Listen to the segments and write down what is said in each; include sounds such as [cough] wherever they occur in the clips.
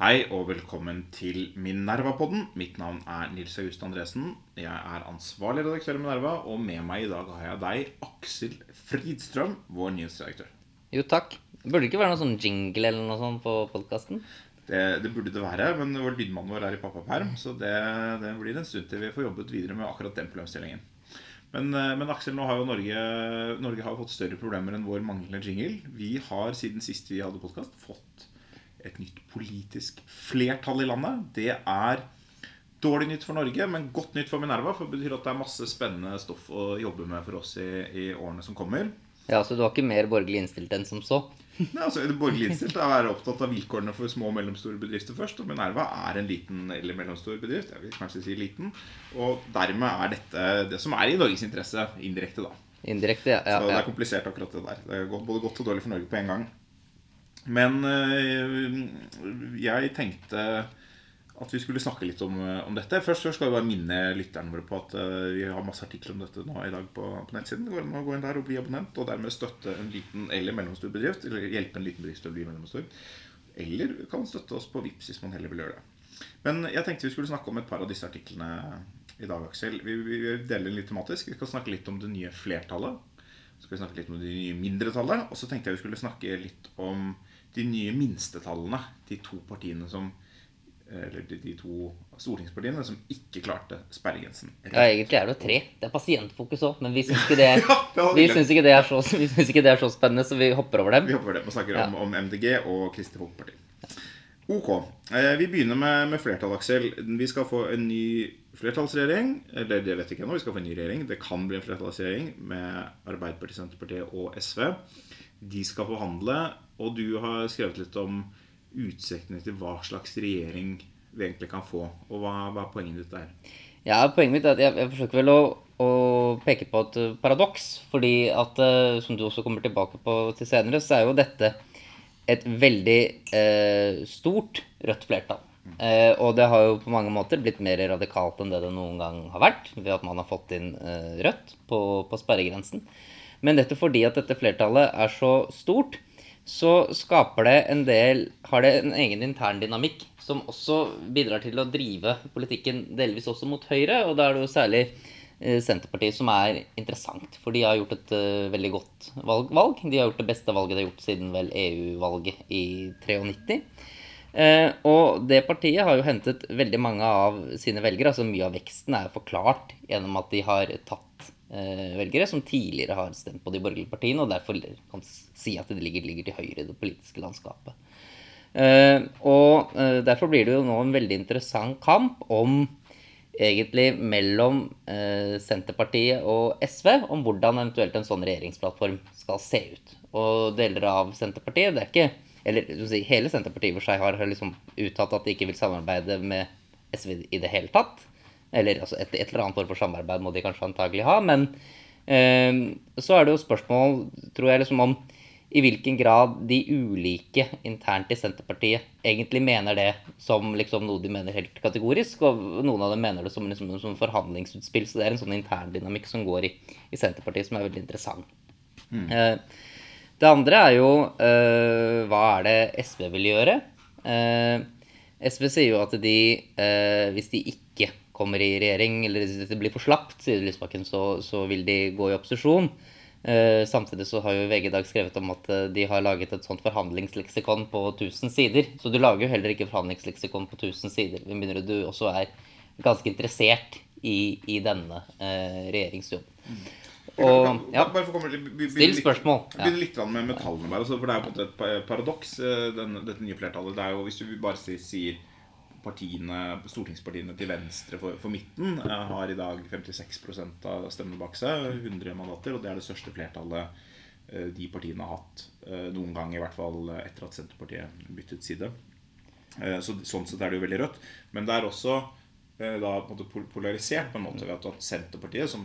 Hei og velkommen til Minerva-podden. Mitt navn er Nils August Andresen. Jeg er ansvarlig redaktør i Minerva, og med meg i dag har jeg deg, Aksel Fridstrøm, vår nyhetsredaktør. Jo, takk. Burde det ikke være noe sånn jingle eller noe sånt på podkasten? Det, det burde det være, men vår lydmann vår er i pappaperm, så det, det blir en stund til vi får jobbet videre med akkurat den problemstillingen. Men, eh, men Aksel, nå har jo Norge, Norge har fått større problemer enn vår manglende jingle. Vi har siden sist vi hadde podkast, fått et nytt politisk flertall i landet. Det er dårlig nytt for Norge, men godt nytt for Minerva. For det betyr at det er masse spennende stoff å jobbe med for oss i, i årene som kommer. Ja, Så du har ikke mer borgerlig innstilt enn som så? [laughs] Nei, altså, det borgerlig innstilt er å være opptatt av vilkårene for små og mellomstore bedrifter først. Og Minerva er en liten eller mellomstor bedrift. Jeg vil kanskje si liten. Og dermed er dette det som er i Norges interesse, indirekte, da. Indirekte, ja, ja, Så det er komplisert, akkurat det der. Det er både godt og dårlig for Norge på en gang. Men øh, jeg tenkte at vi skulle snakke litt om, øh, om dette. Først skal vi bare minne lytterne våre på at øh, vi har masse artikler om dette nå i dag på, på nettsiden. Det går an å gå inn der og bli abonnent, og dermed støtte en liten eller mellomstor bedrift. Eller hjelpe en liten bedrift til å bli mellomstor. Eller kan støtte oss på VIPS hvis man heller vil gjøre det. Men jeg tenkte vi skulle snakke om et par av disse artiklene i dag, Aksel. Vi, vi vi deler litt tematisk. Vi skal snakke litt om det nye flertallet. Så skal vi snakke litt om det nye mindretallet. Og så tenkte jeg vi skulle snakke litt om de nye minstetallene. De to partiene som Eller de, to stortingspartiene som ikke klarte sperregrensen. ja, egentlig er det jo tre. Det er pasientfokus òg, men vi syns ikke, [laughs] Ja, ikke, det er så- ikke det er så spennende, så vi hopper over dem. Vi hopper over dem og snakker Ja. om, om MDG og Kristelig Folkeparti. Ok. Eh, vi begynner med, med flertall, Aksel. Vi skal få en ny flertallsregjering. Eller det vet vi ikke ennå. Vi skal få en ny regjering. Det kan bli en flertallsregjering med Arbeiderpartiet, Senterpartiet og SV. De skal forhandle. Og du har skrevet litt om utsiktene til hva slags regjering vi egentlig kan få. Og hva, hva er poenget ditt der? Ja, Poenget mitt er at jeg, jeg forsøker vel å, å peke på et eh, paradoks. Fordi at, eh, som du også kommer tilbake på til senere, så er jo dette et veldig eh, stort rødt flertall. Eh, og det har jo på mange måter blitt mer radikalt enn det det noen gang har vært. Ved at man har fått inn eh, rødt på, på sperregrensen. Men dette fordi at dette flertallet er så stort, så skaper det en del Har det en egen intern dynamikk som også bidrar til å drive politikken delvis også mot høyre. Og da er det jo særlig eh, Senterpartiet som er interessant. For de har gjort et eh, veldig godt valg, valg. De har gjort det beste valget de har gjort siden vel EU-valget i 93. Eh, og det partiet har jo hentet veldig mange av sine velgere. altså Mye av veksten er forklart gjennom at de har tatt velgere som tidligere har stemt på de borgerlige partiene, og derfor kan si at de ligger, ligger til høyre i det politiske landskapet. Eh, og eh, derfor blir det jo nå en veldig interessant kamp om egentlig mellom eh, Senterpartiet og SV om hvordan eventuelt en sånn regjeringsplattform skal se ut. Og deler av Senterpartiet, det er ikke Eller hele Senterpartiet for seg har liksom uttalt at de ikke vil samarbeide med SV i det hele tatt. Eller altså et, et eller annet form for samarbeid må de kanskje antagelig ha. Men eh, så er det jo spørsmål, tror jeg, liksom om i hvilken grad de ulike internt i Senterpartiet egentlig mener det som liksom noe de mener helt kategorisk, og noen av dem mener det som, liksom, som forhandlingsutspill. Så det er en sånn intern dynamikk som går i, i Senterpartiet som er veldig interessant. Eh, det andre er jo eh, hva er det SV vil gjøre? Eh, SV sier jo at de, eh, hvis de ikke kommer i regjering, eller hvis det blir for slapt, sier Lysbakken, så, så vil de gå i opposisjon. Eh, samtidig så har jo VG i dag skrevet om at eh, de har laget et sånt forhandlingsleksikon på 1000 sider. Så du lager jo heller ikke forhandlingsleksikon på 1000 sider, med mindre du også er ganske interessert i, i denne eh, regjeringsjobben. Og ja, Bare for å komme litt- be- still spørsmål. Ja. Begynne litt med metallene bare, altså, for Det er jo på en måte et paradoks, eh, den- dette nye flertallet. Det er jo, Hvis du bare sier partiene, stortingspartiene til venstre for, for midten eh, har i dag 56% av stemmene bak seg, 100 mandater, og det er det største flertallet eh, de partiene har hatt eh, noen gang, i hvert fall etter at Senterpartiet byttet side. Så Sånn sett er det jo veldig rødt. Men det er også da på en måte polarisert på en måte ved at- at Senterpartiet, som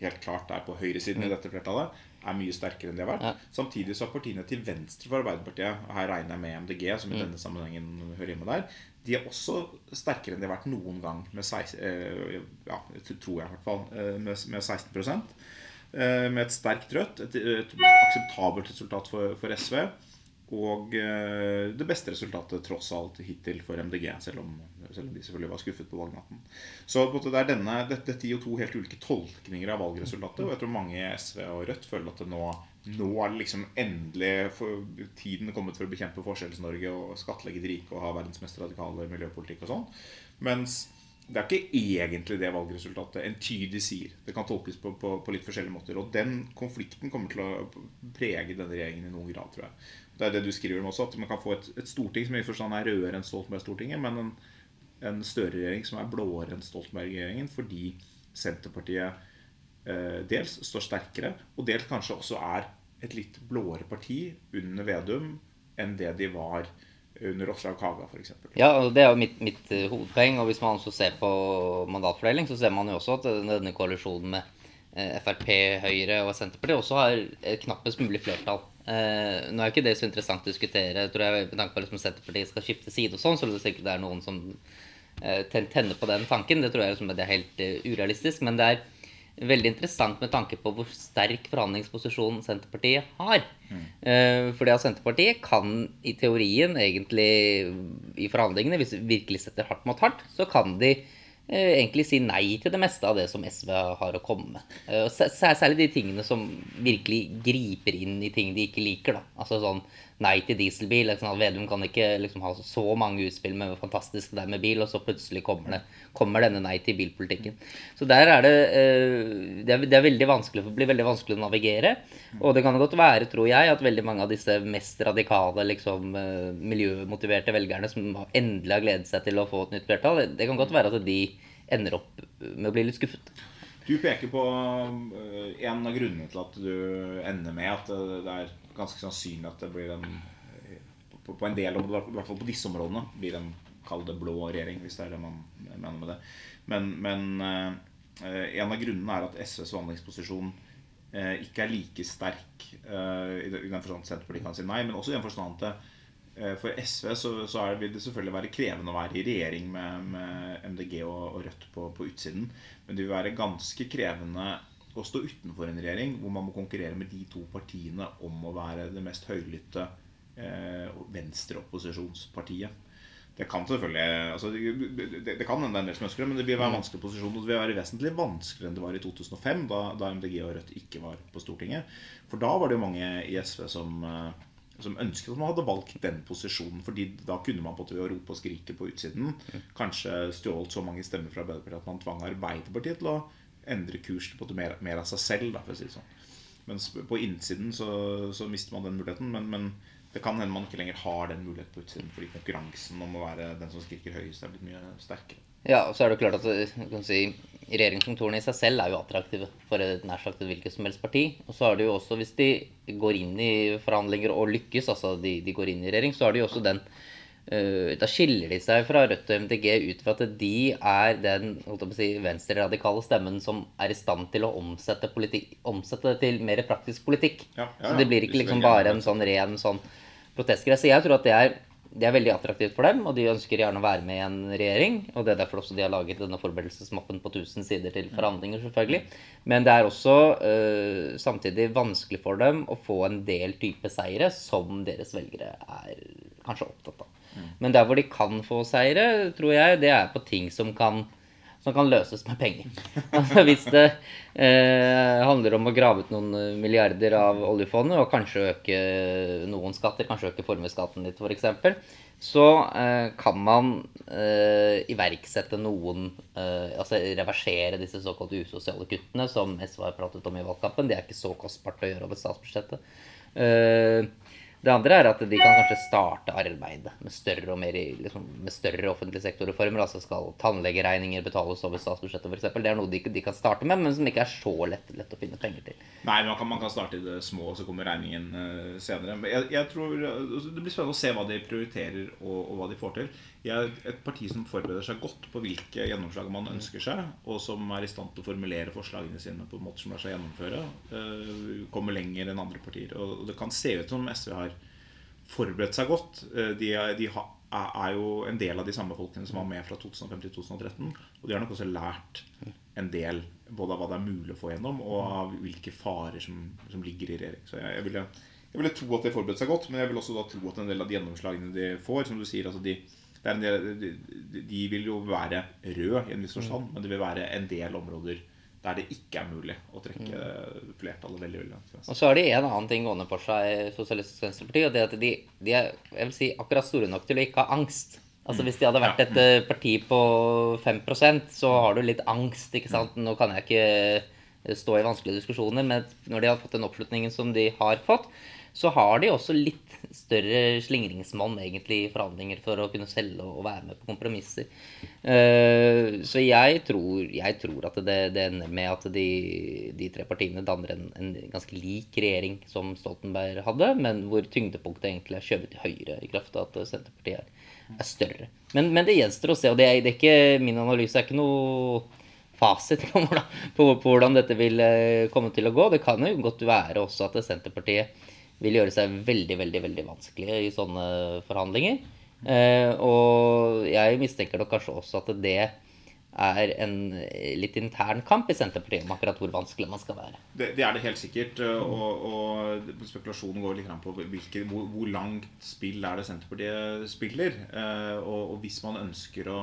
helt klart er på høyresiden i dette flertallet, er mye sterkere enn de har vært. Ja. Samtidig så har partiene til venstre for Arbeiderpartiet, og her regner jeg med MDG, som i denne sammenhengen hører hjemme der, de er også sterkere enn de har vært noen gang, med 16, eh, ja, tror jeg i hvert fall, eh, med, med 16 eh, med et sterkt rødt, et, et akseptabelt resultat for, for SV. og det beste resultatet tross alt hittil for MDG, selv om, selv om de selvfølgelig var skuffet på valgnatten. Så det er denne, dette gir jo to helt ulike tolkninger av valgresultatet. Og jeg tror mange i SV og Rødt føler at det nå, nå er det liksom endelig for, tiden kommet for å bekjempe Forskjells-Norge og skattlegge de rike og ha verdens mest radikale miljøpolitikk og sånn. Mens det er ikke egentlig det valgresultatet entydig sier. Det kan tolkes på, på, på, litt forskjellige måter. Og den konflikten kommer til å prege denne regjeringen i noen grad, tror jeg. Det er det du skriver om også, at man kan få et, et storting som i forstand er rødere enn Stoltenberg-stortinget, men en, en Støre-regjering som er blåere enn Stoltenberg-regjeringen, fordi Senterpartiet dels står sterkere, og dels kanskje også er et litt blåere parti under Vedum enn det de var under Åslaug Kaga f.eks. Ja, det er jo mitt, mitt, eh, hovedpoeng. Og hvis man også ser på mandatfordeling, så ser man jo også at denne koalisjonen med eh, Frp, Høyre og Senterpartiet også har knappest mulig flertall. Eh, nå er ikke det så interessant å diskutere. tror jeg, Med tanke på liksom Senterpartiet skal skifte side og sånn, så det sikkert det er noen som eh, tenner på den tanken. Det tror jeg liksom, det er helt urealistisk. Men det er veldig interessant med tanke på hvor sterk forhandlingsposisjon Senterpartiet har. Mm. Uh, fordi at Senterpartiet kan i teorien egentlig i forhandlingene, hvis vi virkelig setter hardt mot hardt, så kan de uh, egentlig si nei til det meste av det som SV har å komme med. Uh, særlig de tingene som virkelig griper inn i ting de ikke liker. da. Altså sånn nei til dieselbil. Liksom, Vedum kan ikke liksom, ha så mange utspill med hvor fantastisk det er med bil, og så plutselig kommer, det, kommer denne nei til bilpolitikken. Så der er det eh, Det er, det er veldig vanskelig, blir veldig vanskelig å navigere. Og det kan godt være, tror jeg, at veldig mange av disse mest radikale, liksom, eh, miljømotiverte velgerne som endelig har gledet seg til å få et nytt flertall, det kan godt være at de ender opp med å bli litt skuffet. Du peker på eh, en av grunnene til at du ender med at det er ganske sannsynlig at det blir en på, på en del i hvert fall på disse områdene, blir en kall det blå regjering, hvis det er det man mener med det. Men, men eh, en av grunnene er at SVs forhandlingsposisjon eh, ikke er like sterk eh, i den forstand at Senterpartiet kan si nei, men også i den forstand at eh, for SV så, så er, vil det selvfølgelig være krevende å være i regjering med, med MDG og, og Rødt på, på, utsiden. Men det vil være ganske krevende å stå utenfor en regjering hvor man må konkurrere med de to partiene om å være det mest høylytte eh, venstreopposisjonspartiet. Det kan selvfølgelig altså, det, det, kan hende en del som ønsker det, men det vil være en vanskelig posisjon. Og det vil være vesentlig vanskeligere enn det var i 2005, da, da, MDG og Rødt ikke var på Stortinget. For da var det jo mange i SV som, eh, som ønsket at man hadde valgt den posisjonen. fordi da kunne man på til å rope og skrike på utsiden kanskje stjålet så mange stemmer fra Arbeiderpartiet at man tvang Arbeiderpartiet til å endre kurs på mer, mer, av seg selv. Da, for å si det sånn. Mens på innsiden så, så mister man den muligheten. Men, men, det kan hende man ikke lenger har den muligheten på utsiden fordi konkurransen om å være den som skriker høyest, er blitt mye sterkere. Ja, og så er det klart at kan si, regjeringskontorene i seg selv er jo attraktive for nær sagt hvilket som helst parti. Og så er det jo også, hvis de går inn i forhandlinger og lykkes, altså de, de går inn i regjering, så er det jo også den da skiller de seg fra Rødt og MDG ut fra at de er den si, venstreradikale stemmen som er i stand til å omsette, omsette det til mer praktisk politikk. Ja, ja, så det blir ikke liksom bare en sånn ren sånn protestgreie. Så jeg tror at det er, det er, veldig attraktivt for dem, og de ønsker gjerne å være med i en regjering. Og det er derfor også de har laget denne forberedelsesmappen på 1000 sider til forhandlinger, selvfølgelig. Men det er også uh, samtidig vanskelig for dem å få en del type seire som deres velgere er kanskje opptatt av. Men der hvor de kan få seire, tror jeg, det er på ting som kan, som kan løses med penger. [laughs] Altså Hvis det eh, handler om å grave ut noen milliarder av oljefondet, og kanskje øke noen skatter, kanskje øke formuesskatten litt f.eks., så eh, kan man eh, iverksette noen eh, Altså reversere disse såkalte usosiale kuttene som SV har pratet om i valgkampen. Det er ikke så kostbart å gjøre over statsbudsjettet. Eh, det andre er at de kan kanskje starte arbeidet med større og mer, liksom, med større offentlige sektorreformer. Altså skal tannlegeregninger betales over statsbudsjettet f.eks. Det er noe de, de, kan starte med, men som ikke er så lett, lett å finne penger til. Nei, man kan, man kan starte i det små, og så kommer regningen uh, senere. Jeg, jeg, tror altså, Det blir spennende å se hva de prioriterer, og, og hva de får til. Jeg er et parti som forbereder seg godt på hvilke gjennomslag man ønsker seg, og som er i stand til å formulere forslagene sine på en måte som lar seg gjennomføre. Uh, kommer lenger enn andre partier. Og det kan se ut som SV har forberedt seg godt. Eh, de, er jo en del av de samme folkene som var med fra 2005 til 2013. Og de har nok også lært en del både av hva det er mulig å få gjennom, og av hvilke farer som, som ligger i regjering. Så jeg, jeg ville Jeg ville tro at de forberedte seg godt, men jeg vil også da tro at en del av de gjennomslagene de får Som du sier, altså de, del, de, de vil jo være røde i en viss forstand, men det vil være en del områder der det ikke er mulig å trekke flertallet veldig veldig langt. Og så har de en annen ting gående for seg, Sosialistisk Venstreparti, og det at de, de, er jeg vil si, akkurat store nok til å ikke ha angst. Altså Hvis de hadde vært et eh, parti på 5% så har du litt angst. ikke sant? Nå kan jeg ikke stå i vanskelige diskusjoner, men når de har fått den oppslutningen som de har fått, så har de også litt større slingringsmonn egentlig i forhandlinger for å kunne selge og være med på kompromisser. Uh, så jeg tror, jeg tror, at det, det ender med at de, de tre partiene danner en, en, ganske lik regjering som Stoltenberg hadde, men hvor tyngdepunktet egentlig er skjøvet til høyre i kraft av at Senterpartiet er, er større. Men, men, det gjenstår å se, og det er, det er ikke, min analyse er ikke noe fasit på hvordan, på hvordan, dette vil eh, komme til å gå. Det kan jo godt være også at Senterpartiet vil gjøre seg veldig, veldig, veldig vanskelig i sånne forhandlinger. Eh, og jeg mistenker nok kanskje også at det er en litt intern kamp i Senterpartiet om akkurat hvor vanskelig man skal være. Det, det er det helt sikkert. Og, og spekulasjonen går litt på hvilke, hvor, hvor, langt spill er det Senterpartiet spiller. Eh, og, og, hvis man ønsker å,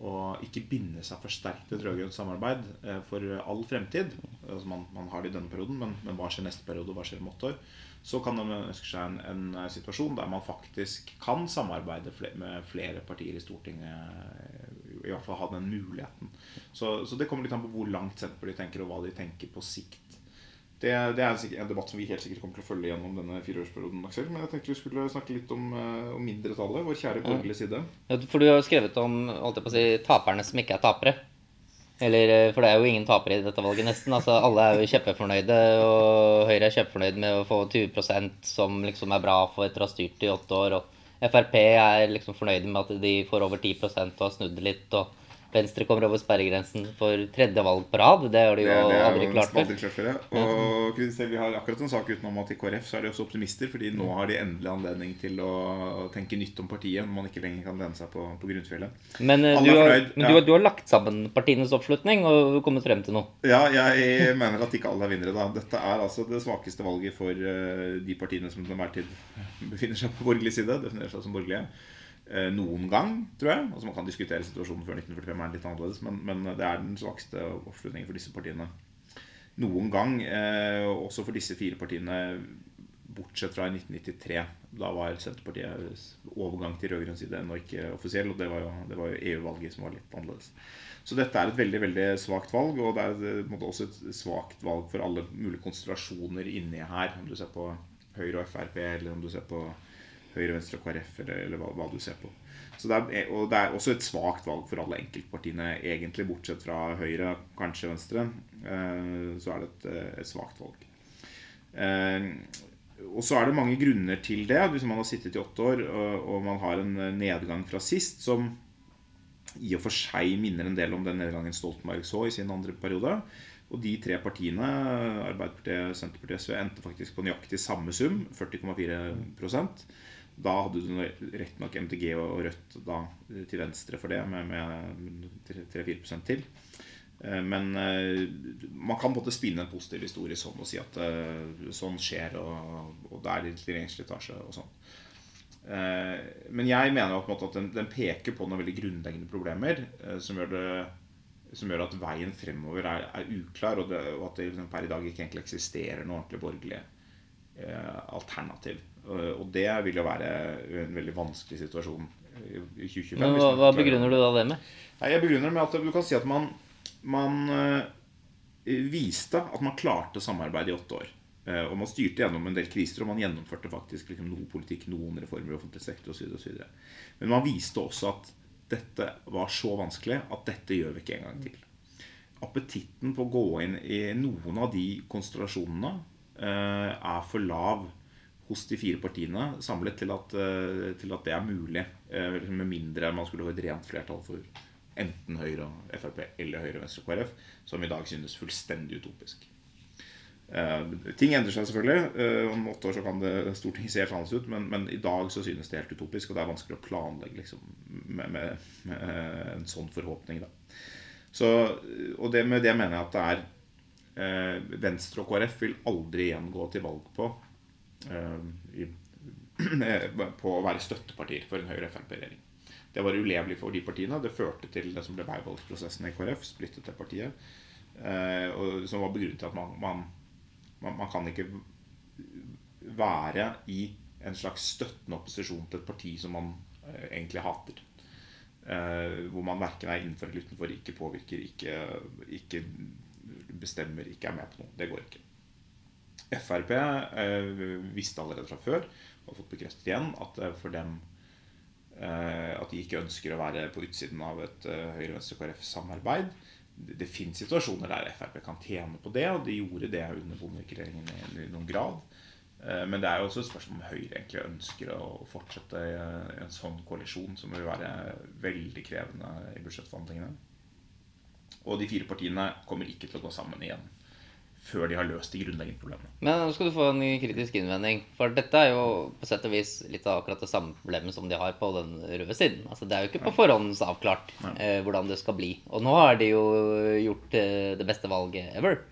å ikke binde seg for sterkt til et rød-grønt samarbeid eh, for all fremtid altså man, man, har det i denne perioden, men, men hva skjer neste periode, og hva skjer om åtte år? Så kan de ønske seg en, en, eh, situasjon der man faktisk kan samarbeide med flere partier i Stortinget. I hvert fall ha den muligheten. Så, så det kommer litt an på hvor langt Senterpartiet tenker, og hva de tenker på sikt. Det, det, er en debatt som vi helt sikkert kommer til å følge gjennom denne fireårsperioden. Aksel, Men jeg tenkte vi skulle snakke litt om, eh, om mindretallet, vår kjære borgerlige side. Ja, for du har jo skrevet om holdt jeg på å si, taperne som ikke er tapere. Eller, eh, for det er jo ingen tapere i dette valget, nesten. Altså, alle er jo kjempefornøyde, og Høyre er kjempefornøyd med å få 20% som liksom er bra for etter å ha styrt i åtte år. Og Frp er liksom fornøyde med at de får over 10 og har snudd litt. og Venstre kommer over sperregrensen for tredje valg på rad. Det har de jo det, det aldri klart før. Ja. Og vi har akkurat en sak utenom at i KrF så er de også optimister, fordi nå har de endelig anledning til å tenke nytt om partiet når man ikke lenger kan lene seg på, på grunnfjellet. Men, uh, du, har, ja. du, har, du, har, lagt sammen partienes oppslutning og kommet frem til noe? Ja, jeg mener at ikke alle er vinnere. da. Dette er altså det svakeste valget for uh, de partiene som til enhver tid befinner seg på borgerlig side. Definerer seg som borgerlige. Eh, noen gang, tror jeg. Altså Man kan diskutere situasjonen før 1945 er litt annerledes, men, men det er den svakeste oppslutningen for disse partiene noen gang. Eh, også for disse fire partiene, bortsett fra i 1993. Da var Senterpartiet overgang til rød-grønn side ennå ikke offisiell, og det var jo, jo EU-valget som var litt annerledes. Så dette er et veldig veldig svakt valg, og det er måte, også et svakt valg for alle mulige konstellasjoner inni her. Om du ser på Høyre og Frp, eller om du ser på Høyre, Venstre og KrF, eller, eller hva, hva, du ser på. Det er, og det er også et svakt valg for alle enkeltpartiene, egentlig, bortsett fra Høyre, kanskje Venstre. Eh, så er det et, eh, et svakt valg. Eh, og så er det mange grunner til det. Hvis man har sittet i åtte år og man har en nedgang fra sist som i og for seg minner en del om den nedgangen Stoltenberg så i sin andre periode. Og de tre partiene, Arbeiderpartiet, Senterpartiet og SV, endte faktisk på nøyaktig samme sum, 40,4 da hadde du rett nok MDG og Rødt da, til venstre for det, med, med 3-4 til. Eh, men eh, man kan på en måte spinne en positiv historie sånn og si at eh, sånn skjer, og, og det er litt regjeringsslitasje og sånn. Men jeg mener at den, den, peker på noen veldig grunnleggende problemer som gjør, det, som gjør at veien fremover er, er uklar, og, det, og at det liksom per i dag ikke egentlig eksisterer noe ordentlig borgerlig alternativ. Eh, og det vil jo være en veldig vanskelig situasjon i 2025. Men hva, hva begrunner du da det med? Nei, jeg begrunner det med at du kan si at man, man uh, viste at man klarte samarbeid i åtte år. Uh, og man styrte gjennom en del kriser, og man gjennomførte faktisk liksom, noe politikk, noen reformer i offentlig sektor osv. Men man viste også at dette var så vanskelig at dette gjør vi ikke en gang til. Appetitten på å gå inn i noen av de konstellasjonene er for lav hos de fire partiene samlet til at, eh, til at det er mulig. Eh, med mindre man skulle ha et rent flertall for enten Høyre og Frp eller Høyre, Venstre og KrF, som i dag synes fullstendig utopisk. Uh, ting endrer seg selvfølgelig. Uh, om åtte år så kan det Stortinget se helt annerledes ut, men, men, i dag så synes det helt utopisk, og det er vanskelig å planlegge liksom, med, med, med, en sånn forhåpning. Da. Så, og det, med det mener jeg at det er Venstre og KrF vil aldri igjen gå til valg på i, [clears throat] på å være støttepartier for en Høyre-Frp-regjering. Det var ulevelig for de partiene. Det førte til det som ble veivalgsprosessen i KrF, splittet det partiet. og Som var begrunnet til at man, man, man, man kan ikke være i en slags støttende opposisjon til et parti som man eh, egentlig hater. Eh, hvor man verken er innenfor eller utenfor, ikke påvirker, ikke, ikke, bestemmer, ikke er med på noe. Det går ikke. Frp eh, visste allerede fra før, og fått bekreftet igjen, at for dem eh, at de ikke ønsker å være på utsiden av et eh, Høyre-Venstre-KrF-samarbeid. Det, finnes situasjoner der Frp kan tjene på det, og de gjorde det under Bondevik-regjeringen i, noen grad. Eh, men det er jo også et spørsmål om Høyre egentlig ønsker å fortsette i en sånn koalisjon, som vil være veldig krevende i budsjettforhandlingene. Og de fire partiene kommer ikke til å gå sammen igjen før de har løst de grunnleggende problemene. Men nå skal du få en kritisk innvending. For dette er jo på sett og vis litt av akkurat det samme problemet som de har på den røde siden. Altså Det er jo ikke på forhåndsavklart eh, hvordan det skal bli. Og nå har de jo gjort eh, det beste valget ever.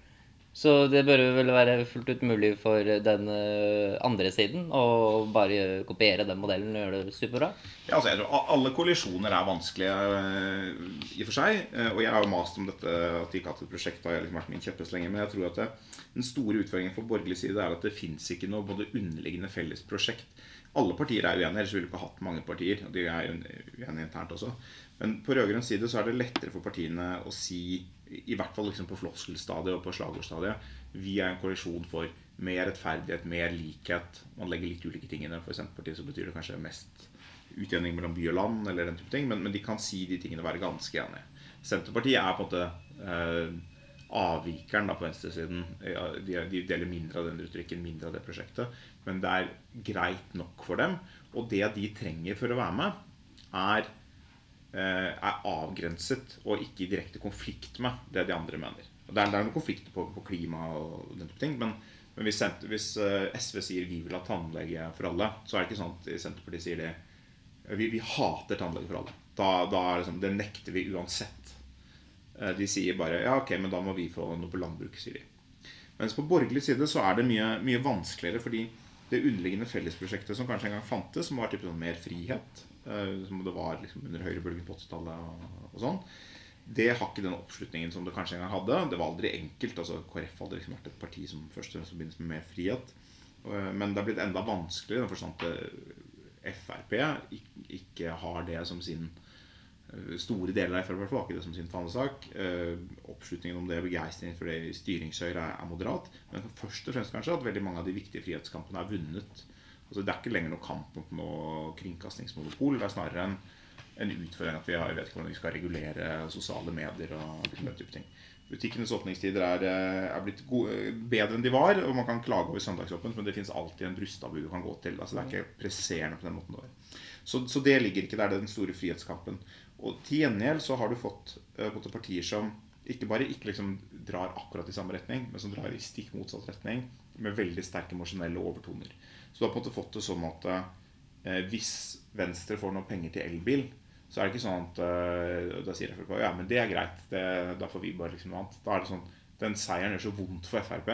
Så det bør vel være fullt ut mulig for den eh, andre siden å bare kopiere den modellen og gjøre det superbra? Ja, altså, jeg tror Alle kollisjoner er vanskelige uh, i og for seg. Uh, og jeg har jo mast om dette at de ikke har hatt et prosjekt. Da jeg liksom vært min kjepphest lenge, Men jeg tror at det, den store utfordringen for borgerlig side er at det fins ikke noe både underliggende felles prosjekt. Alle partier er uenige, ellers ville vi ikke hatt mange partier. og De er uenige internt også. Men på rød-grønn side så er det lettere for partiene å si i hvert fall liksom på floskelstadiet og på slagordstadiet. Vi er en koalisjon for mer rettferdighet, mer likhet. Man legger litt ulike ting i det. For Senterpartiet så betyr det kanskje mest utjevning mellom by og land, eller den type ting, men, men, de kan si de tingene og være ganske enige. Senterpartiet er på en måte eh, avvikeren da på venstresiden. De, de deler mindre av den retorikken, mindre av det prosjektet. Men det er greit nok for dem. Og det de trenger for å være med, er er avgrenset og ikke i direkte konflikt med det de andre mener. Og det, er, det er noen konflikter på, på, klima og den type ting, men, men hvis, hvis, eh, SV sier vi vil ha tannlege for alle, så er det ikke sånn at Senterpartiet sier det vi, vi hater tannlege for alle. Da, da er det nekter vi uansett. Eh, de sier bare ja, ok, men da må vi få noe på landbruk, sier de. Mens på borgerlig side så er det mye, mye vanskeligere, fordi det underliggende fellesprosjektet som kanskje en gang fantes, som var type sånn mer frihet, Eh, som det var liksom under høyrebølgen på 80-tallet og, og, sånn. Det har ikke den oppslutningen som det kanskje en gang hadde. Det var aldri enkelt. altså KrF hadde liksom vært et parti som først og fremst med mer frihet. Eh, men det har blitt enda vanskeligere i den forstand at Frp ikke har det som sin eh, Store deler av Frp har ikke det som sin fanesak. Oppslutningen om det, begeistringen for det i styringshøyre er moderat. Men først og fremst kanskje at veldig mange av de viktige frihetskampene er vunnet Altså, det er ikke lenger noe kamp mot noe kringkastingsmonopol. Det er snarere en, en utfordring at vi har, vet ikke hvordan vi skal regulere sosiale medier og den type ting. Butikkenes åpningstider er, eh, er blitt gode, bedre enn de var, og man kan klage over søndagsåpent, men det fins alltid en brustabu du kan gå til. Altså, det er ikke presserende på den måten det var. Så, så, det ligger ikke der, det er den store frihetskampen. Og til gjengjeld så har du fått uh, partier som ikke bare ikke liksom drar akkurat i samme retning, men som drar i stikk motsatt retning med veldig sterke emosjonelle overtoner. Så du har på en måte fått det sånn at eh, hvis Venstre får noe penger til elbil, så er det ikke sånn at eh, da sier Frp ja, men det er greit, det, da får vi bare liksom noe annet. Da er det sånn, Den seieren gjør så vondt for Frp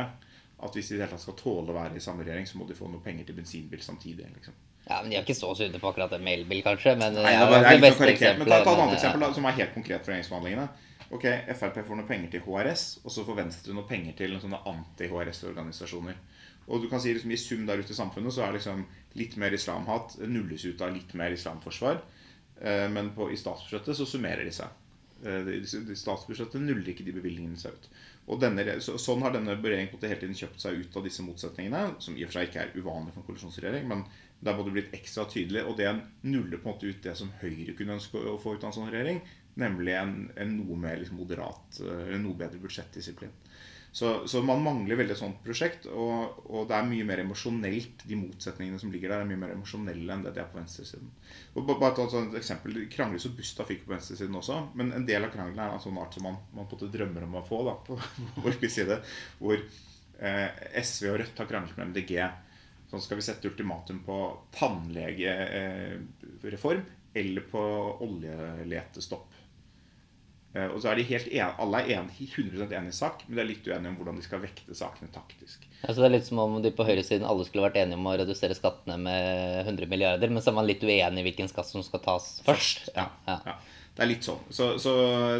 at hvis de i det hele tatt skal tåle å være i samme regjering, så må de få noe penger til bensinbil samtidig. liksom. Ja, men De er ikke så sunne på akkurat det med elbil, kanskje. Men Nei, det, er, det, det beste eksempelet. Men ta, ta et annet eksempel da, som er helt konkret for regjeringsforhandlingene. Ok, Frp får noe penger til HRS, og så får Venstre noe penger til noen sånne anti-HRS-organisasjoner. Og du kan si liksom, I sum der ute i samfunnet så er liksom litt mer islamhat nulles ut av litt mer islamforsvar. Eh, men på, i statsbudsjettet så summerer de seg. Eh, statsbudsjettet nuller ikke de bevilgningene seg ut. Og denne, så, Sånn har denne regjeringen hele tiden kjøpt seg ut av disse motsetningene, som i og for seg ikke er uvanlig for en koalisjonsregjering, men det er både blitt ekstra tydelig, og det nuller på en måte ut det som Høyre kunne ønske å få ut av en sånn regjering, nemlig en, en noe mer liksom moderat, eller noe bedre budsjettdisiplin. Så, så, man mangler veldig et sånt prosjekt. Og, og, det er mye mer emosjonelt, de motsetningene som ligger der, er mye mer emosjonelle enn det det er på venstresiden. Og bare ta et eksempel, Krangler så busta fikk på venstresiden også. Men en del av krangelen er en sånn art som man, man på en måte drømmer om å få da, [laughs] på borgerlig side. Hvor eh, SV og Rødt har kranglet med MDG. Sånn skal vi sette ultimatum på tannlegereform eh, eller på oljeletestopp. Eh, og så er de helt en, Alle er en, 100% enige i sak, men de er litt uenige om hvordan de skal vekte sakene taktisk. Altså det er litt som om de på høyresiden alle skulle vært enige om å redusere skattene med 100 milliarder, men så er man litt uenig i hvilken skatt som skal tas først. Ja, ja. ja. Det er litt sånn. Så, så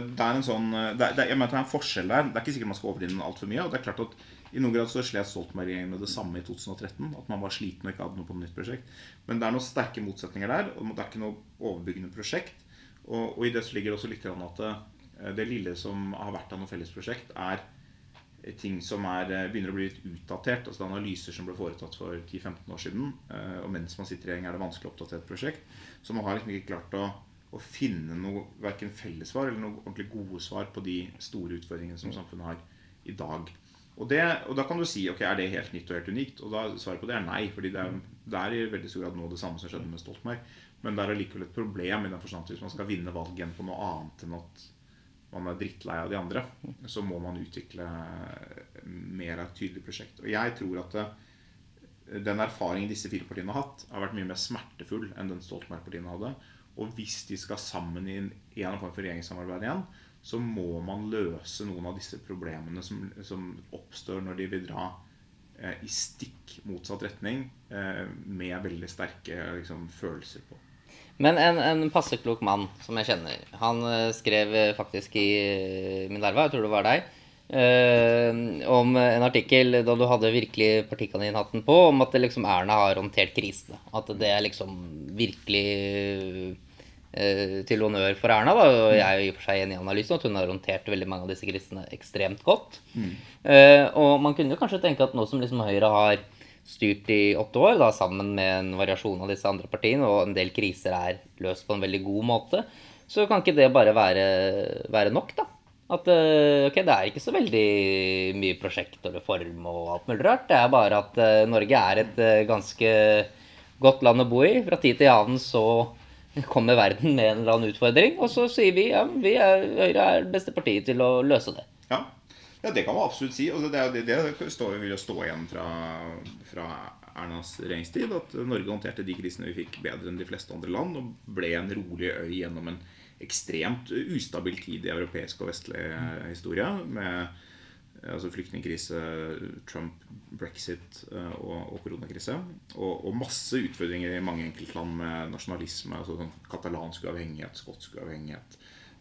det er en sånn det er, det, Jeg mener det er en forskjell der. Det er ikke sikkert man skal overdrive den altfor mye. Og det er klart at i noen grad så slet Stoltenberg-regjeringen med det samme i 2013. At man var sliten og ikke hadde noe på et nytt prosjekt. Men det er noen sterke motsetninger der. Og det er ikke noe overbyggende prosjekt. Og, og i det så ligger også litt at det, eh, lille som har vært av noe felles prosjekt, er ting som er, eh, begynner å bli litt utdatert. altså det er Analyser som ble foretatt for 10-15 år siden. Eh, og mens man sitter i regjering, er det vanskelig å oppdatere et prosjekt. Så man har liksom ikke klart å, å finne noe verken fellessvar eller noe ordentlig gode svar på de store utfordringene som samfunnet har i dag. Og, det, og, da kan du si ok, er det helt nytt og helt unikt. Og da svaret på det er nei. fordi det er, det er i veldig stor grad nå det samme som skjedde med Stoltenberg. Men det er allikevel et problem i den forstand at hvis man skal vinne valget igjen på noe annet enn at man er drittlei av de andre, så må man utvikle mer av et tydelig prosjekt. Og jeg tror at den erfaringen disse fire partiene har hatt, har vært mye mer smertefull enn den Stoltenberg-partiene hadde. Og hvis de skal sammen i en, en form for regjeringssamarbeid igjen, så må man løse noen av disse problemene som, som oppstår når de vil dra eh, i stikk motsatt retning eh, med veldig sterke liksom, følelser på. Men en, en passeklok mann som jeg kjenner, han eh, skrev faktisk i Minerva, min larva, jeg tror det var deg, eh, om en artikkel da du hadde virkelig partikaninhatten på, om at liksom Erna har håndtert krisene. At det er liksom virkelig Eh, til honnør for Erna. Da. Og jeg er i og for seg enig i analysen at hun har håndtert veldig mange av disse krisene ekstremt godt. Mm. Eh, og man kunne jo kanskje tenke at nå som liksom Høyre har styrt i åtte år, da, sammen med en variasjon av disse andre partiene, og en del kriser er løst på en veldig god måte, så kan ikke det bare være, være nok, da. At uh, ok, det er ikke så veldig mye prosjekt og reform og alt mulig rart. Det er bare at uh, Norge er et ganske godt land å bo i. Fra tid til annen så kommer verden med en eller annen utfordring, og så sier vi ja, vi er, Høyre er det beste partiet til å løse det. Ja, ja det kan man absolutt si. Altså, det, det, det står, vil jo stå igjen fra, fra Ernas regjeringstid. At Norge håndterte de krisene vi fikk bedre enn de fleste andre land, og ble en rolig øy gjennom en ekstremt ustabil tid i europeisk og vestlig historie. med altså flyktningkrise, Trump, brexit eh, og, og koronakrise. Og, og, masse utfordringer i mange enkeltland med nasjonalisme. altså sånn Katalansk uavhengighet, skotsk uavhengighet.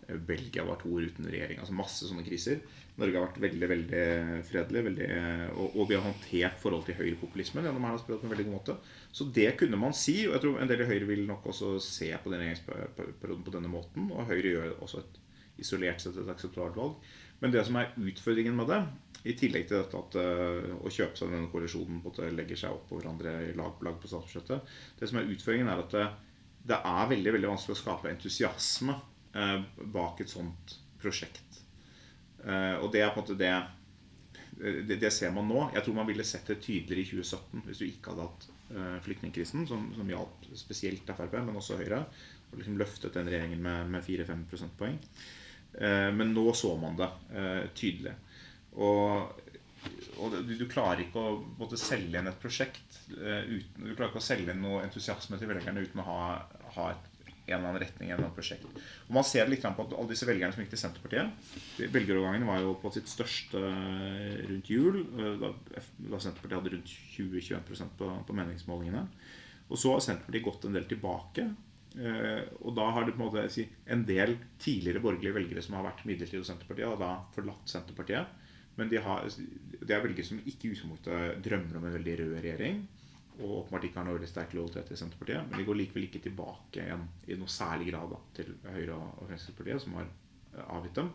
Eh, Belgia var to år uten regjering. altså Masse sånne kriser. Norge har vært veldig veldig fredelig. Veldig, og, og, vi har håndtert forhold til høyrepopulismen gjennom Erna Sprøyt på en veldig god måte. Så det kunne man si. Og jeg tror en del i Høyre vil nok også se på denne regjeringsperioden på denne måten. Og Høyre gjør også et isolert sett et akseptabelt valg. Men det som er utfordringen med det, i tillegg til dette at uh, å kjøpe seg denne koalisjonen på at legger seg opp på hverandre lag på lag på statsbudsjettet Det som er utfordringen, er at det, det, er veldig veldig vanskelig å skape entusiasme uh, bak et sånt prosjekt. Uh, og det er på en måte det, det, det ser man nå. Jeg tror man ville sett det tydeligere i 2017 hvis du ikke hadde hatt flyktningkrisen, som, som hjalp spesielt Frp, men også Høyre. Og liksom løftet den regjeringen med, med 4-5 prosentpoeng. Eh, men nå så man det eh, tydelig. Og, og du, klarer ikke å både selge inn et prosjekt eh, uten, Du klarer ikke å selge inn noe entusiasme til velgerne uten å ha, ha et, en eller annen retning. en eller annen prosjekt. Og Man ser det litt på at alle disse velgerne som gikk til Senterpartiet Velgerovergangen var jo på sitt største rundt jul, da, da Senterpartiet hadde rundt 20-21% på, på meningsmålingene. Og så har Senterpartiet gått en del tilbake. Eh, og da har det på en måte en del tidligere borgerlige velgere som har vært midlertidig hos Senterpartiet, og da forlatt Senterpartiet. Men de, har, de er velgere som ikke i utgangspunktet drømmer om en veldig rød regjering. Og åpenbart ikke har noe veldig sterk lojalitet til Senterpartiet. Men de går likevel ikke tilbake igjen i noe særlig grad da, til Høyre og Fremskrittspartiet, som har eh, avgitt dem.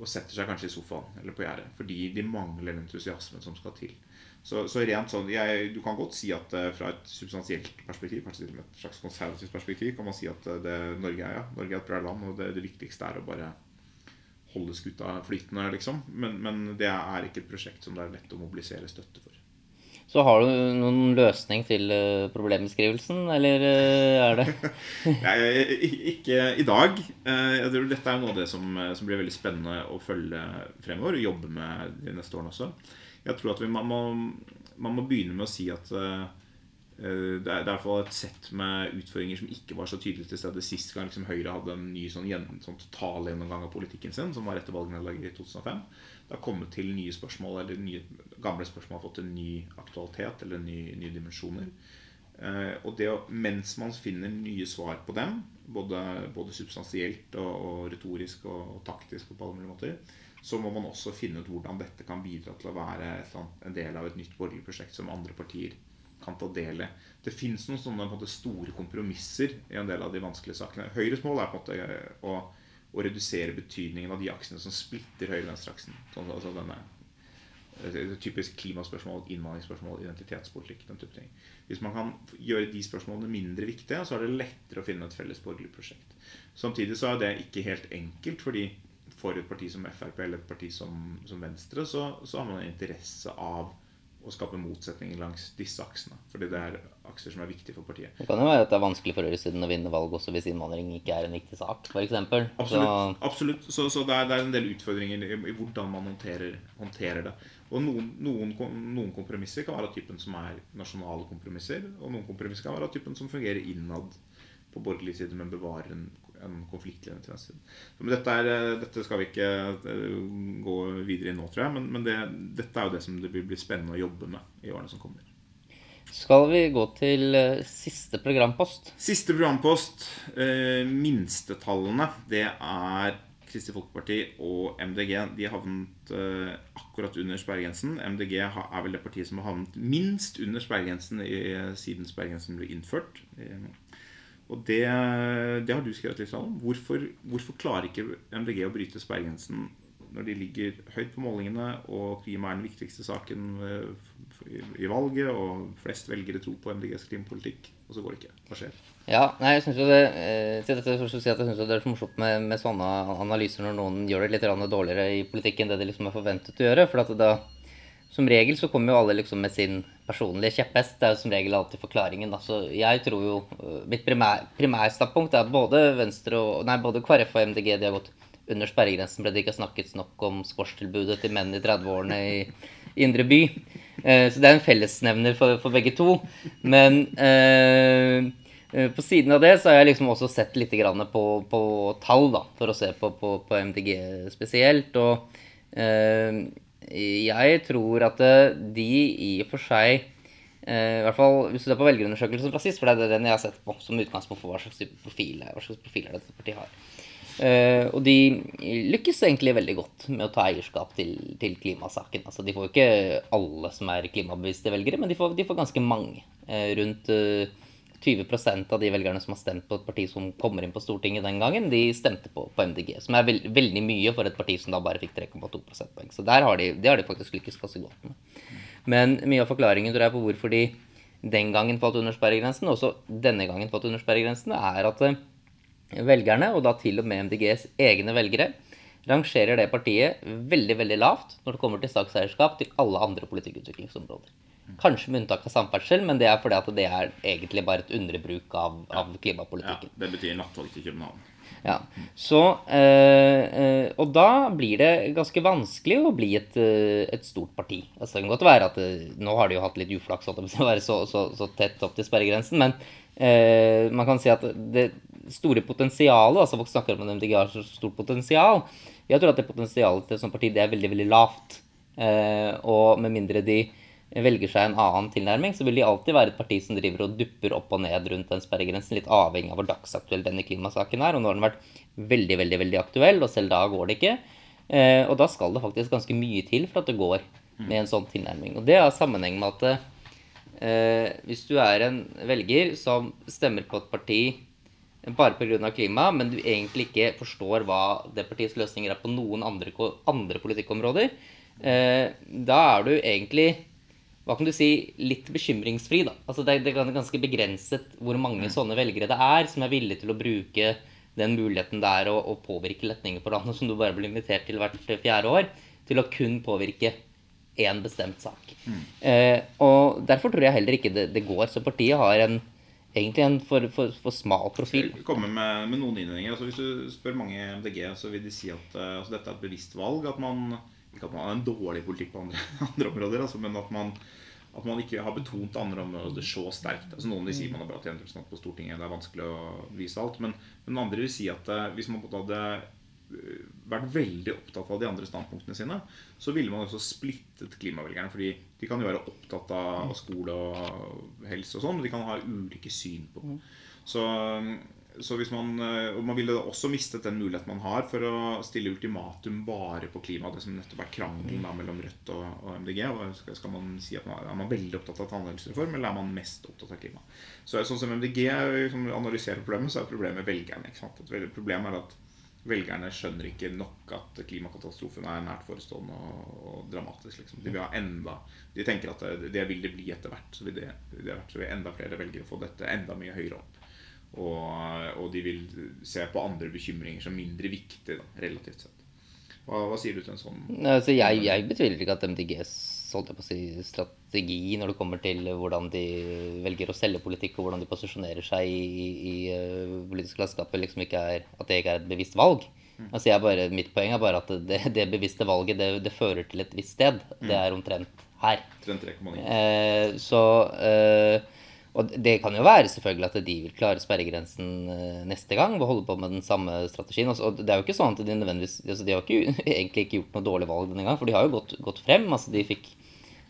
Og setter seg kanskje i sofaen eller på gjerdet. Fordi de mangler entusiasmen som skal til. Så, så, rent sånn, jeg, Du kan godt si at uh, fra et substansielt perspektiv, kanskje et slags konservativt perspektiv, kan man si at uh, det, Norge, er, ja, Norge er et bra land, og det, det, viktigste er å bare holde skuta flytende, liksom. Men, men, det er ikke et prosjekt som det er lett å mobilisere støtte for. Så har du noen løsning til uh, problembeskrivelsen, eller er det [laughs] Nei, ikke i dag. Jeg tror dette er noe av det som, som blir veldig spennende å følge fremover og jobbe med de neste årene også. Jeg tror at vi, man, må, man, må, begynne med å si at eh, det er i hvert fall et sett med utfordringer som ikke var så tydelig til stede sist gang liksom Høyre hadde en ny sånn, sånn totalgjennomgang av politikken sin, som var etter valgnederlaget i 2005. Det har kommet til nye spørsmål, eller nye, gamle spørsmål har fått en ny aktualitet eller nye, nye dimensjoner. Uh, og det, mens man finner nye svar på dem, både, både substansielt og, og, retorisk og, og taktisk og på alle mulige måter, så må man også finne ut hvordan dette kan bidra til å være en del av et nytt borgerlig prosjekt som andre partier kan ta del i. Det fins noen sånne måte, store kompromisser i en del av de vanskelige sakene. Høyres mål er på en måte å, å redusere betydningen av de aksene som splitter høyre-venstre-aksen. Sånn, altså denne typisk klimaspørsmål, innvandringsspørsmål, identitetspolitikk. den type ting. Hvis man kan gjøre de spørsmålene mindre viktige, så er det lettere å finne et felles borgerlig prosjekt. Samtidig så er det ikke helt enkelt, fordi for et parti som Frp eller et parti som, som Venstre, så, så, har man en interesse av å skape motsetninger langs disse aksene. Fordi det er akser som er viktige for partiet. Det kan jo være at det er vanskelig for høyresiden å vinne valg også hvis innvandring ikke er en viktig sak, f.eks. Absolutt. Så, absolutt. så, så det, er, det, er, en del utfordringer i, i hvordan man håndterer, håndterer det. Og noen, noen, noen, kompromisser kan være av typen som er nasjonale kompromisser. Og noen kompromisser kan være av typen som fungerer innad på borgerlig side, men bevarer en, en konfliktlinje til venstre. Men dette, er, eh, dette, skal vi ikke eh, gå videre i nå, tror jeg. Men, men det, dette er jo det som det vil bli spennende å jobbe med i årene som kommer. Skal vi gå til eh, siste programpost? Siste programpost. Eh, minstetallene. Det er Kristelig Folkeparti og MDG de havnet eh, akkurat under sperregrensen. MDG er vel det partiet som har havnet minst under sperregrensen siden sperregrensen ble innført. Uh, og det, det, har du skrevet litt om. Hvorfor, hvorfor klarer ikke MDG å bryte sperregrensen når de ligger høyt på målingene, og klima er den viktigste saken uh, i valget, og flest velgere tror på MDGs klimapolitikk, og så går det ikke? Hva skjer? Ja, nei, jeg synes jo det eh, til dette så si at jeg synes det er så morsomt med, med, sånne analyser når noen gjør det litt dårligere i politikken enn det de liksom er forventet å gjøre. For at da, som regel så kommer jo alle liksom med sin personlige kjepphest. Det er jo som regel alltid forklaringen. Altså, jeg tror jo eh, Mitt primær, primærstandpunkt er både Venstre og Nei, både KrF og MDG de har gått under sperregrensen ble det ikke snakket nok om sportstilbudet til menn i 30-årene i, i Indre by. Eh, så det er en fellesnevner for, for begge to. Men eh, Eh, på siden av det så har jeg liksom også sett litt på, på tall, da, for å se på, på, på MDG spesielt. Og eh, jeg tror at eh, de i og for seg eh, i hvert fall Hvis du ser på velgerundersøkelsen fra sist, for det er den jeg har sett på som utgangspunkt for hva slags profil, hva slags profil dette partiet har. Uh, og de lykkes egentlig veldig godt med å ta eierskap til, til klimasaken. Altså, de får jo ikke alle som er klimabevisste velgere, men de får, de får ganske mange. Uh, rundt uh, 20% av de velgerne som har stemt på et parti som kommer inn på Stortinget den gangen, de stemte på, på MDG. Som er veld, veldig mye for et parti som da bare fikk 3,2 prosentpoeng. Så der har de, det har de faktisk lykkes ganske godt med. Men mye av forklaringen tror jeg på hvorfor de den gangen falt under sperregrensen, og også denne gangen falt under sperregrensen, er at eh, velgerne, og da til og med MDGs egne velgere, rangerer det partiet veldig veldig lavt når det kommer til sakseierskap til alle andre politikkutviklingsområder. Kanskje med unntak av samferdsel, men det er fordi at det er egentlig bare et underbruk av, av klimapolitikken. Ja, det betyr nattog til København. Ja, så, øh, øh, Og da blir det ganske vanskelig å bli et, øh, et stort parti. Altså, det kan godt være at Nå har de jo hatt litt uflaks å være så, så, så, tett opp til sperregrensen, men man kan si at det store potensialet altså Folk snakker om at MDG har så stort potensial. Jeg tror at det potensialet til et sånt parti det er veldig veldig lavt. og med mindre de velger seg en annen tilnærming, så vil de alltid være et parti som driver og dupper opp og ned rundt den sperregrensen, litt avhengig av hvor dagsaktuell denne klimasaken er. Og nå har den vært veldig, veldig veldig aktuell, og selv da går det ikke. Eh, og da skal det faktisk ganske mye til for at det går med en sånn tilnærming. Og det har sammenheng med at eh, hvis du er en velger som stemmer på et parti bare pga. klima, men du egentlig ikke forstår hva det partiets løsninger er på noen andre, andre politikkområder, eh, da er du egentlig hva kan du si, litt bekymringsfri. da. Altså det, det er ganske begrenset hvor mange mm. sånne velgere det er som er villige til å bruke den muligheten det er å, å påvirke letninger på landet, [laughs] som du bare blir invitert til hvert fjerde år, til å kun påvirke én bestemt sak. Mm. Eh, og Derfor tror jeg heller ikke det, det, går. Så partiet har en, egentlig en for, for, for smal profil. Jeg komme med, med noen innvendinger. Altså, hvis du spør mange MDG, så vil de si at uh, altså, dette er et bevisst valg. At man ikke at man har en dårlig politikk på andre, [laughs] andre områder, altså, men at man at man ikke har betont andre områder så sterkt. Altså Noen vil si man har bra tjenesterepresentant på Stortinget, det er vanskelig å vise alt. Men, men andre vil si at eh, hvis man hadde vært veldig opptatt av de andre standpunktene sine, så ville man også splittet klimavelgerne. Fordi de kan jo være opptatt av skole og helse og sånn, men de kan ha ulike syn på det. Så så hvis man, eh, og man ville også mistet den muligheten man har for å stille ultimatum bare på klima. Det som nettopp er krangelen mellom Rødt og, og MDG. Og skal, skal, man si at man, Er man veldig opptatt av tannhelsereform, eller er man mest opptatt av klima? Så Sånn som MDG som analyserer problemet, så er problemet velgerne. ikke sant? Et problemet er at velgerne skjønner ikke nok at klimakatastrofen er nært forestående og, og dramatisk. Liksom. De enda De tenker at det, det vil det bli etter hvert. Så vil det, det hvert, så vil enda flere velgere få dette enda mye høyere opp. Og, og, de vil se på andre bekymringer som mindre viktige, da, relativt sett. Hva, hva, sier du til en sånn altså, jeg, jeg, betviler ikke at MDGs si, strategi når det kommer til hvordan de velger å selge politikk, og hvordan de posisjonerer seg i, i, i uh, politisk landskap, liksom ikke er, at det ikke er et bevisst valg. Mm. Altså bare, mitt poeng er bare at det, det bevisste valget det, det, fører til et visst sted. Det er omtrent her. Eh, så eh, og det kan jo være selvfølgelig at de vil klare sperregrensen eh, neste gang og holde på med den samme strategien. Og det er jo ikke sånn at De nødvendigvis, altså de har ikke, [laughs] egentlig ikke gjort noe dårlig valg denne gang, for de har jo gått, gått frem. altså De fikk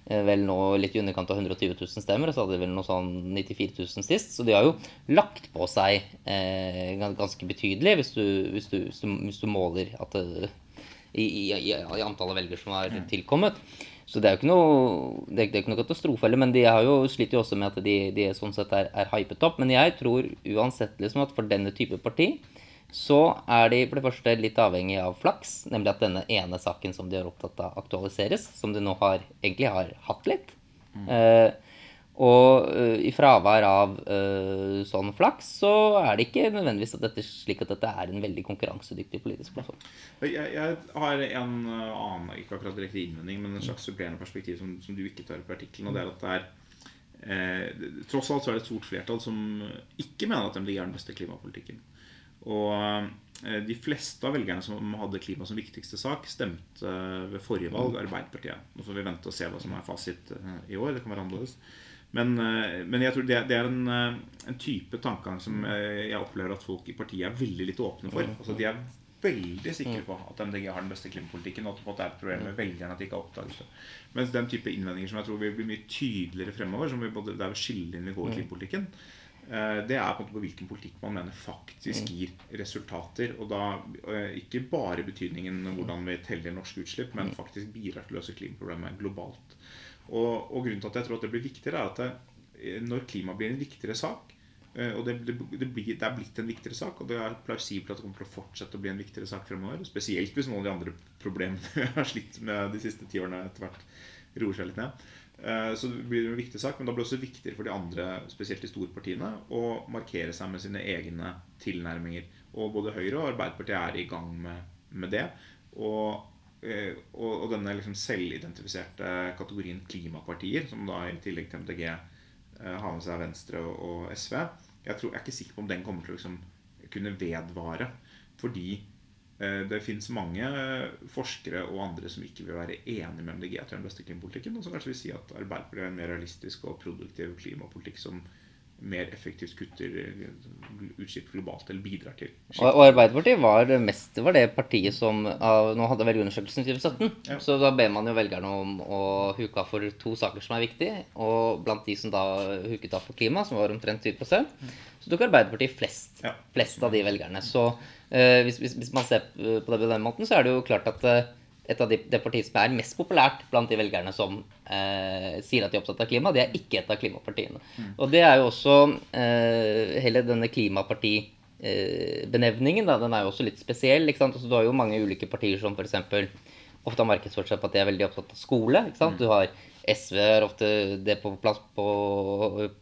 eh, vel nå litt i underkant av 120 000 stemmer, og så hadde de vel noe sånn 94 000 sist. Så de har jo lagt på seg eh, ganske betydelig, hvis du, hvis du, hvis du, hvis du måler at det, i, i, i, i antallet velgere som har tilkommet. Så det er jo ikke noe, det er, det er ikke noe katastrofe heller, men de har jo sliter jo også med at de, de sånn sett er, er hypet opp. Men jeg tror uansett liksom at for denne type parti så er de for det første litt avhengig av flaks, nemlig at denne ene saken som de er opptatt av, aktualiseres, som de nå har, egentlig har hatt litt. Mm. Eh, og uh, i fravær av uh, sånn flaks, så er det ikke nødvendigvis at dette, slik at dette er en veldig konkurransedyktig politisk plattform. Jeg, jeg, har en uh, annen, ikke akkurat direkte innvending, men en slags supplerende perspektiv som, som, du ikke tar opp i artikkelen. Og det er at det er eh, Tross alt så er det et stort flertall som ikke mener at MDG er den beste klimapolitikken. Og eh, de fleste av velgerne som hadde klima som viktigste sak, stemte ved forrige valg Arbeiderpartiet. Nå får vi vente og se hva som er fasit i år. Det kan være annerledes. Men, eh, men, jeg tror det, det er en, eh, en, type tankegang som eh, jeg opplever at folk i partiet er veldig litt åpne for. Altså De er veldig sikre på at MDG har den beste klimapolitikken, og at det er et problem med velgerne at de ikke har oppdaget det. Mens den type innvendinger som jeg tror vil bli mye tydeligere fremover, som vi både, inn i går i klimapolitikken, det er på, på hvilken politikk man mener faktisk gir resultater. Og da ikke bare betydningen hvordan vi teller norske utslipp, men faktisk bidrar til å løse klimaproblemet globalt. Og, og, grunnen til at jeg tror at det blir viktigere, er at det, eh, når klima blir en viktigere sak eh, og det, det, det, blir, det, er blitt en viktigere sak, og det er plausibelt at det kommer til å fortsette å bli en viktigere sak fremover. Spesielt hvis noen av de andre problemene vi [laughs] har slitt med de siste ti årene, etter hvert roer seg litt ned. Eh, så det blir en viktig sak, men da blir det også viktigere for de andre, spesielt de store partiene, å markere seg med sine egne tilnærminger. Og både Høyre og Arbeiderpartiet er i gang med, med det. Og og, og, denne liksom selvidentifiserte kategorien klimapartier, som da i tillegg til MDG eh, har med seg Venstre og SV, jeg, tror, jeg, er ikke sikker på om den kommer til å liksom kunne vedvare. Fordi eh, det fins mange forskere og andre som ikke vil være enig med MDG til den beste klimapolitikken, og som kanskje vil si at Arbeiderpartiet er en mer realistisk og produktiv klimapolitikk som mer effektivt kutter utslipp globalt, eller bidrar til. Og, og, Arbeiderpartiet var det mest var det partiet som Nå hadde velgerundersøkelsen i 2017, ja. så da ber man jo velgerne om å huke av for to saker som er viktige. Og blant de som da huket av for klima, som var omtrent 20 så tok Arbeiderpartiet flest, ja. flest av de velgerne. Så uh, hvis, hvis, hvis, man ser på det på den måten, så er det jo klart at uh, et av de, det partiet som er mest populært blant de velgerne som eh, sier at de er opptatt av klima, det er ikke et av klimapartiene. Mm. Og det er jo også eh, Hele denne klimapartibenevningen, eh, den er jo også litt spesiell. ikke sant? Altså, du har jo mange ulike partier som f.eks. ofte har markedsført seg på at de er veldig opptatt av skole. ikke sant? Mm. Du har SV er ofte det på plass på,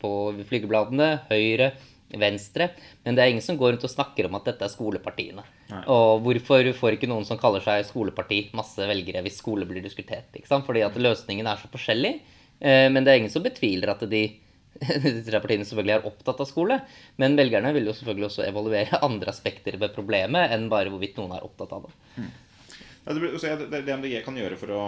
på flygebladene. Høyre Venstre. Men det er ingen som går rundt og snakker om at dette er skolepartiene. Nei. Og hvorfor får ikke noen som kaller seg skoleparti, masse velgere hvis skole blir diskutert? Ikke sant? Fordi at løsningen er så forskjellig. Eh, men det er ingen som betviler at de, [laughs] de tre partiene selvfølgelig er opptatt av skole. Men velgerne vil jo selvfølgelig også evaluere [laughs] andre aspekter ved problemet enn bare hvorvidt noen er opptatt av det. Mm. Ja, det, MDG kan gjøre for å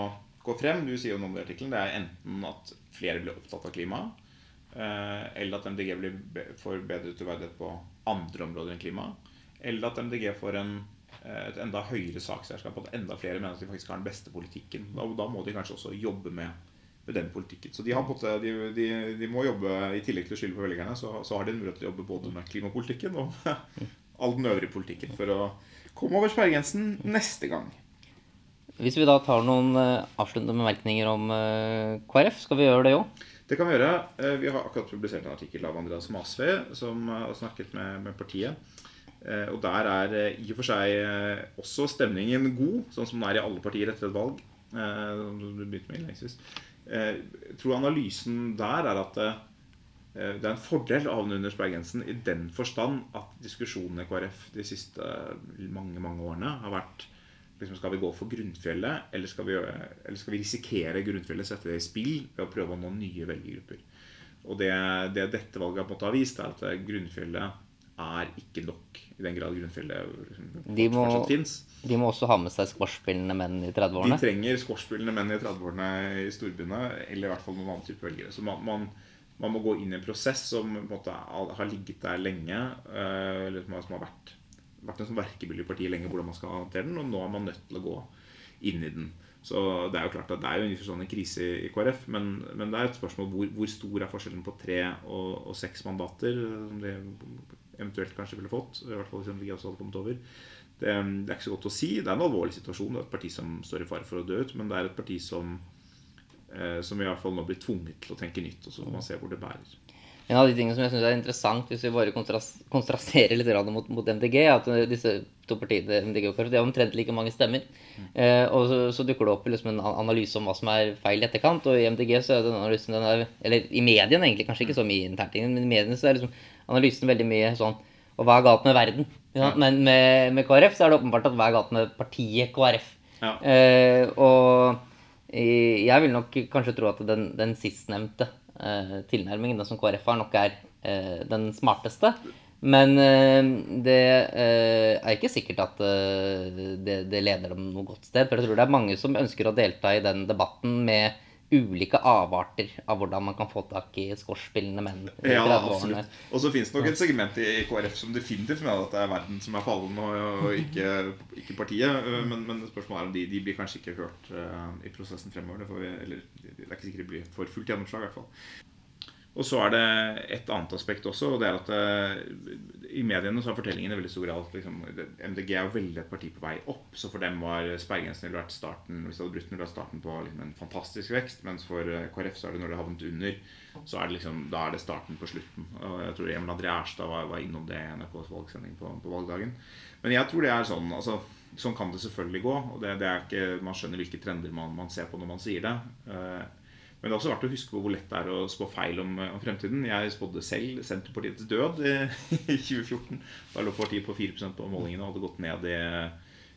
gå frem, du sier jo noe om det i artikkelen, det er enten at flere blir opptatt av klima, eh, eller at MDG blir får bedre troverdighet på andre områder enn klima, eller at MDG får en, eh, et enda høyere sakseierskap, at enda flere mener at de faktisk har den beste politikken. Da, da må de kanskje også jobbe med, med den politikken. Så de, på de, de, de må jobbe, i tillegg til å skylde på velgerne, så, så har de en mulighet til å jobbe både med klimapolitikken og [laughs] all den øvrige politikken for å komme over sperregrensen neste gang. Hvis vi da tar noen eh, avsluttende bemerkninger om eh, KrF, skal vi gjøre det òg? Det kan vi gjøre. Eh, Vi har akkurat publisert en artikkel av Andreas Masve, som eh, har snakket med, med partiet. Eh, Og der er i og for seg også stemningen god, sånn som den er i alle partier etter et valg. du begynte med innledningsvis. Jeg tror analysen der er at det er en fordel å havne under i den forstand at diskusjonene i KrF de siste mange mange årene har vært liksom, Skal vi gå for grunnfjellet, eller skal vi, eller skal vi risikere grunnfjellet, sette det i spill ved å prøve å nå nye velgergrupper? Og det, det dette valget på en måte har vist, er at grunnfjellet er ikke nok. I den grad grunnfjellet liksom, De må- fortsatt fins. De må også ha med seg squashspillende menn i 30-årene. De trenger squashspillende menn i 30-årene i storbyene, eller i hvert fall noen annen type velgere. Så man, man, man må gå inn i en prosess som på en måte har ligget der lenge, eh, eller som har vært, vært en sånn verkebyll i partiet lenge, hvordan man skal håndtere den, og nå er man nødt til å gå inn i den. Så det er jo klart at det er jo en sånn krise i KrF, men, men det er et spørsmål hvor, hvor stor er forskjellen på tre og, og seks mandater, eh, som de eventuelt kanskje ville fått, i hvert fall hvis MDG også hadde kommet over. Det, det er ikke så godt å si. Det er en alvorlig situasjon. Det er et parti som står i fare for å dø ut, men det er et parti som eh, som i hvert fall nå blir tvunget til å tenke nytt. Og så får man se hvor det bærer. En av de tingene som jeg synes er interessant, hvis vi bare kontras kontrasterer litt mot, mot MDG, er at disse to partiene, MDG og KrF, de har omtrent like mange stemmer. Eh, og så, så dukker det opp liksom en analyse om hva som er feil i etterkant. Og i MDG så er den analysen den er, Eller i mediene, egentlig, kanskje ikke så mye internt, men i mediene så er liksom analysen veldig mye sånn Og hva er galt med verden? Ja? Men med, med KrF så er det åpenbart at hva er galt med partiet KrF? Ja. Eh, og eh, jeg vil nok kanskje tro at den, den sistnevnte eh, tilnærmingen, som KrF har, nok er eh, den smarteste. Men eh, det er ikke sikkert at det, det leder dem noe godt sted. For jeg tror det er mange som ønsker å delta i den debatten med ulike avarter av hvordan man kan få tak i squashspillende menn Ja, absolutt. Og så finnes det nok et segment i KrF som definitivt mener at det er verden som er fallen, og, og ikke, ikke partiet. Men, men spørsmålet er om de, de blir kanskje ikke hørt eh, i prosessen fremover. Det, får vi, eller, det er ikke sikkert det blir for fullt gjennomslag, i hvert fall. Og så er det et annet aspekt også, og det er at det, i mediene så er fortellingen veldig stor grad liksom, MDG er jo veldig et parti på vei opp. Så for dem var sperregrensen ville vært starten hvis det hadde brutt ville vært starten på liksom, en fantastisk vekst. Mens for eh, KrF så er det når det havnet under, så er det liksom, da er det starten på slutten. Og jeg tror Emil André Erstad var, var innom det i NRKs valgsending på, på valgdagen. Men jeg tror det er sånn altså, Sånn kan det selvfølgelig gå. og det, det er ikke, Man skjønner hvilke trender man, man ser på når man sier det. Eh, men det er også verdt å huske på hvor lett det er å spå feil om, om fremtiden. Jeg spådde selv Senterpartiets død i, [laughs] i 2014. Da lå partiet på 4 på målingene og hadde gått ned i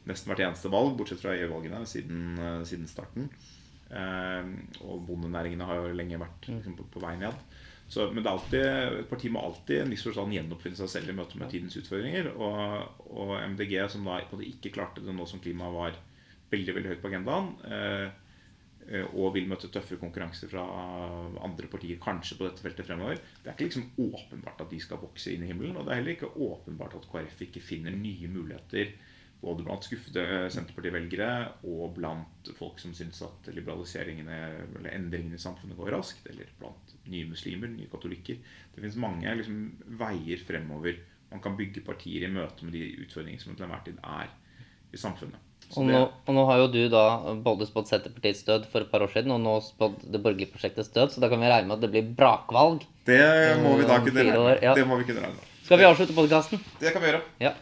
nesten hvert eneste valg, bortsett fra EU-valgene, siden, eh, siden starten. Eh, og bondenæringene har jo lenge vært liksom, på, på vei ned. Så, men alltid, et parti må alltid en viss forstand gjenoppfinne seg selv i møte med tidens utfordringer. Og, og MDG, som da ikke klarte det nå som klimaet var veldig veldig høyt på agendaen, eh, eh, og vil møte tøffere konkurranse fra andre partier kanskje på dette feltet fremover. Det er ikke liksom åpenbart at de skal vokse inn i himmelen. Og det er heller ikke åpenbart at KrF ikke finner nye muligheter både blant skuffede eh, Senterparti-velgere og blant folk som syns at liberaliseringene eller endringene i samfunnet går raskt, eller blant nye muslimer, nye katolikker. Det finnes mange liksom, veier fremover man kan bygge partier i møte med de utfordringene som til enhver tid er i samfunnet. Og nå, og nå har jo du da både spådd Senterpartiets død for et par år siden, og nå spådd det borgerlige prosjektets død, så da kan vi regne med at det blir brakvalg. Det må vi da kunne regne med. ja. Skal vi avslutte podkasten? Det kan vi gjøre. Ja.